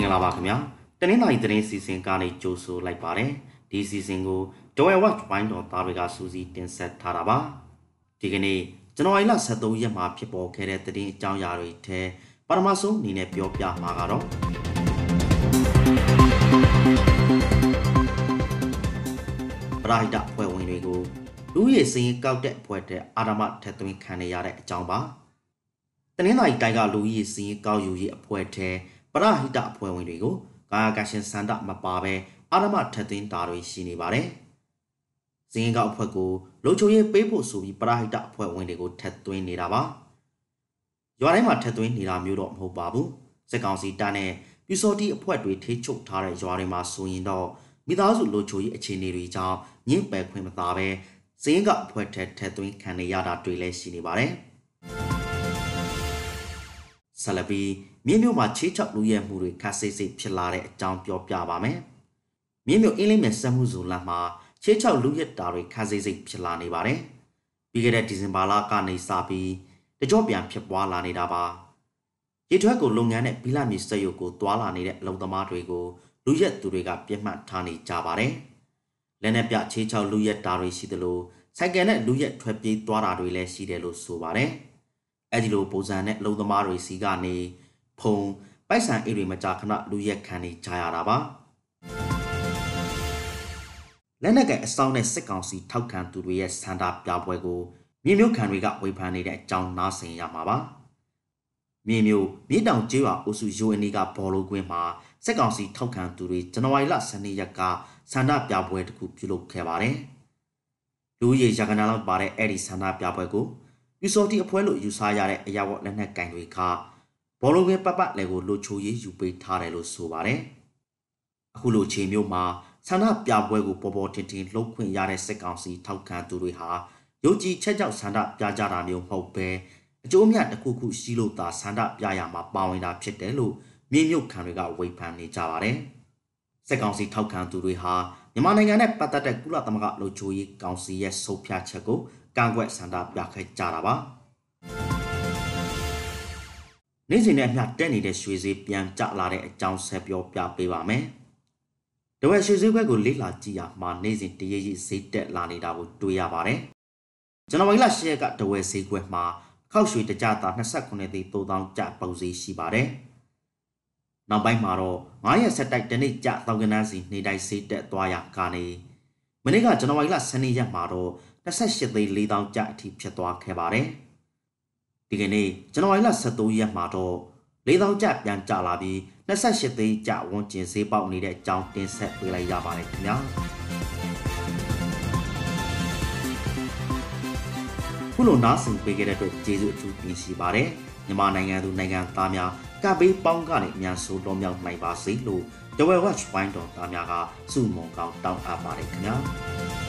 ္ဂလာပါခင်ဗျာတနင်္လာရီသတင်းစီစဉ်ကနေကြိုဆိုလိုက်ပါတယ်ဒီစီစဉ်ကိုဒဝဲဝက်ဝိုင်းတော်သားတွေကစူးစီးတင်ဆက်ထားတာပါဒီကနေ့ဇန်နဝါရီလ23ရက်မှာဖြစ်ပေါ်ခဲ့တဲ့သတင်းအကြောင်းအရာတွေထဲပထမဆုံးအနေနဲ့ပြောပြမှာကတော့ပရာဟိတဖွဲ့ဝင်တွေကိုလူရည်စင်းကောက်တဲ့ဖွဲ့တဲ့အာရမထက်သွင်းခံရတဲ့အကြောင်းပါတနင်္လာရီတိုင်းကလူကြီးစင်းကောက်ယူရေးအဖွဲ့ထဲ ပရဟိတအဖွဲ့ဝင်တွေကိုကာယကရှင်စန္ဒမပါဘဲအာရမထက်သွင်းတာတွေရှိနေပါတယ်။ဇင်းကောက်အဖွဲ့ကိုလုံချိုရေးပေးဖို့ဆိုပြီးပရဟိတအဖွဲ့ဝင်တွေကိုထက်သွင်းနေတာပါ။ရွာတိုင်းမှာထက်သွင်းနေတာမျိုးတော့မဟုတ်ပါဘူး။စက်ကောင်စီတားနဲ့ပြူစော်တီအဖွဲ့တွေထိချုပ်ထားတဲ့ရွာတွေမှာဆိုရင်တော့မိသားစုလုံချိုရေးအခြေအနေတွေကြောင့်ညှင့်ပယ်ခွင့်မသာဘဲဇင်းကောက်အဖွဲ့ထက်ထက်သွင်းခံနေရတာတွေလည်းရှိနေပါတယ်။ ဆလပီမြင်းမျိုးမှာချေးချောက်လူရဲမှုတွေခက်စိတ်စိတ်ဖြစ်လာတဲ့အကြောင်းပြောပြပါမယ်။မြင်းမျိုးအင်းလေးမဲ့ဆက်မှုဇုံလမှာချေးချောက်လူရဲတာတွေခက်စိတ်စိတ်ဖြစ်လာနေပါတယ်။ပြီးခဲ့တဲ့ဒီဇင်ဘာလကနေစပြီးတကြောပြန်ဖြစ်ပွားလာနေတာပါ။ရေထွက်ကိုလုပ်ငန်းနဲ့ဘီလာမြေစက်ရုပ်ကိုတွာလာနေတဲ့အလုံသမားတွေကိုလူရက်သူတွေကပြတ်မှတ်ထားနေကြပါတယ်။လက်နဲ့ပြချေးချောက်လူရက်တာတွေရှိသလိုဆိုင်ကယ်နဲ့လူရက်ထွက်ပြေးသွားတာတွေလည်းရှိတယ်လို့ဆိုပါတယ်။ အဲ့ဒီလိုပုံစံနဲ့အလုံးသမားတွေစီကနေဖုံပိုက်ဆံအိတ်တွေမကြာခဏလူရက်ခံနေကြရတာပါလက်နက်ကင်အစောင်းနဲ့စစ်ကောင်စီထောက်ခံသူတွေရဲ့စန္ဒပြပွဲကိုမြေမျိုးခံတွေကဝေဖန်နေတဲ့အကြောင်းနားဆင်ရမှာပါမြေမျိုးမြေတောင်ကျေးရွာအုပ်စုယူအနီကဘောလုံးကွင်းမှာစစ်ကောင်စီထောက်ခံသူတွေဇန်နဝါရီလ12ရက်ကဆန္ဒပြပွဲတစ်ခုပြုလုပ်ခဲ့ပါတယ်လူကြီးရကနာလောက်ပါတဲ့အဲ့ဒီဆန္ဒပြပွဲကို ပြူစော်တီအဖွဲလို့ယူဆရတဲ့အရာဝတ်လက်နက်ကင်တွေကဘောလုံးကပပလည်းကိုလိုချိုရေးယူပေးထားတယ်လို့ဆိုပါတယ်။အခုလိုချိန်မျိုးမှာဆန္ဒပြပွဲကိုပေါ်ပေါ်တင်တင်လှုပ်ခွင့်ရတဲ့စစ်ကောင်စီထောက်ခံသူတွေဟာရုပ်ကြည်ချက်ကြောက်ဆန္ဒပြကြတာမျိုးမဟုတ်ပဲအကျိုးအမြတ်တစ်ခုခုရှိလို့သာဆန္ဒပြရမှာပါဝင်တာဖြစ်တယ်လို့မြေမြုပ်ခံတွေကဝေဖန်နေကြပါတယ်။စစ်ကောင်စီထောက်ခံသူတွေဟာမြန်မာနိုင်ငံနဲ့ပတ်သက်တဲ့ကုလသမဂ္ဂလူချိုရေးကောင်စီရဲ့ဆုံးဖြတ်ချက်ကို ကန့်ကွက်ဆန္ဒပြခဲ့ကြတာပါနေ့စဉ်နဲ့အမျှတက်နေတဲ့ရွှေဈေးပြန်ကျလာတဲ့အကြောင်းဆက်ပြောပြပေးပါမယ်တဝက်ရွှေဈေးဘက်ကိုလေ့လာကြည့်ရမှာနေ့စဉ်တရေကြီးဈေးတက်လာနေတာကိုတွေ့ရပါတယ်ဇန်နဝါရီလ10ရက်ကတဝက်ဈေးကွက်မှာခောက်ရွှေတကြတာ29သိန်း3000ကျပုံစည်းရှိပါတယ်နောက်ပိုင်းမှာတော့9ရက်ဆက်တိုက်တနေ့ကျတောင်ကနန်းစီနေတိုင်းဈေးတက်သွားရကနေမနေ့ကဇန်နဝါရီလ12ရက်မှာတော့ 28သိန်း4000ကျပ်အထိဖြစ်သွားခဲ့ပါတယ်။ဒီကနေ့ဇန်နဝါရီလ23ရက်မှာတော့4000ကျပ်ပြန်ကျလာပြီး28သိန်းကျပ်ဝန်းကျင်ဈေးပေါက်နေတဲ့အကြောင်းတင်ဆက်ပေးလိုက်ရပါတယ်ခင်ဗျာ။ခုလိုနားဆင်ပေးခဲ့တဲ့အတွက်ကျေးဇူးအထူးတင်ရှိပါတယ်။မြန်မာနိုင်ငံသူနိုင်ငံသားများကပေးပေါင်းကနေအများဆိုးတော်မြောက်နိုင်ပါစေလို့ The Well Watch Point တော်သားများကစုမုံကောင်းတောင်းအပ်ပါတယ်ခင်ဗျာ။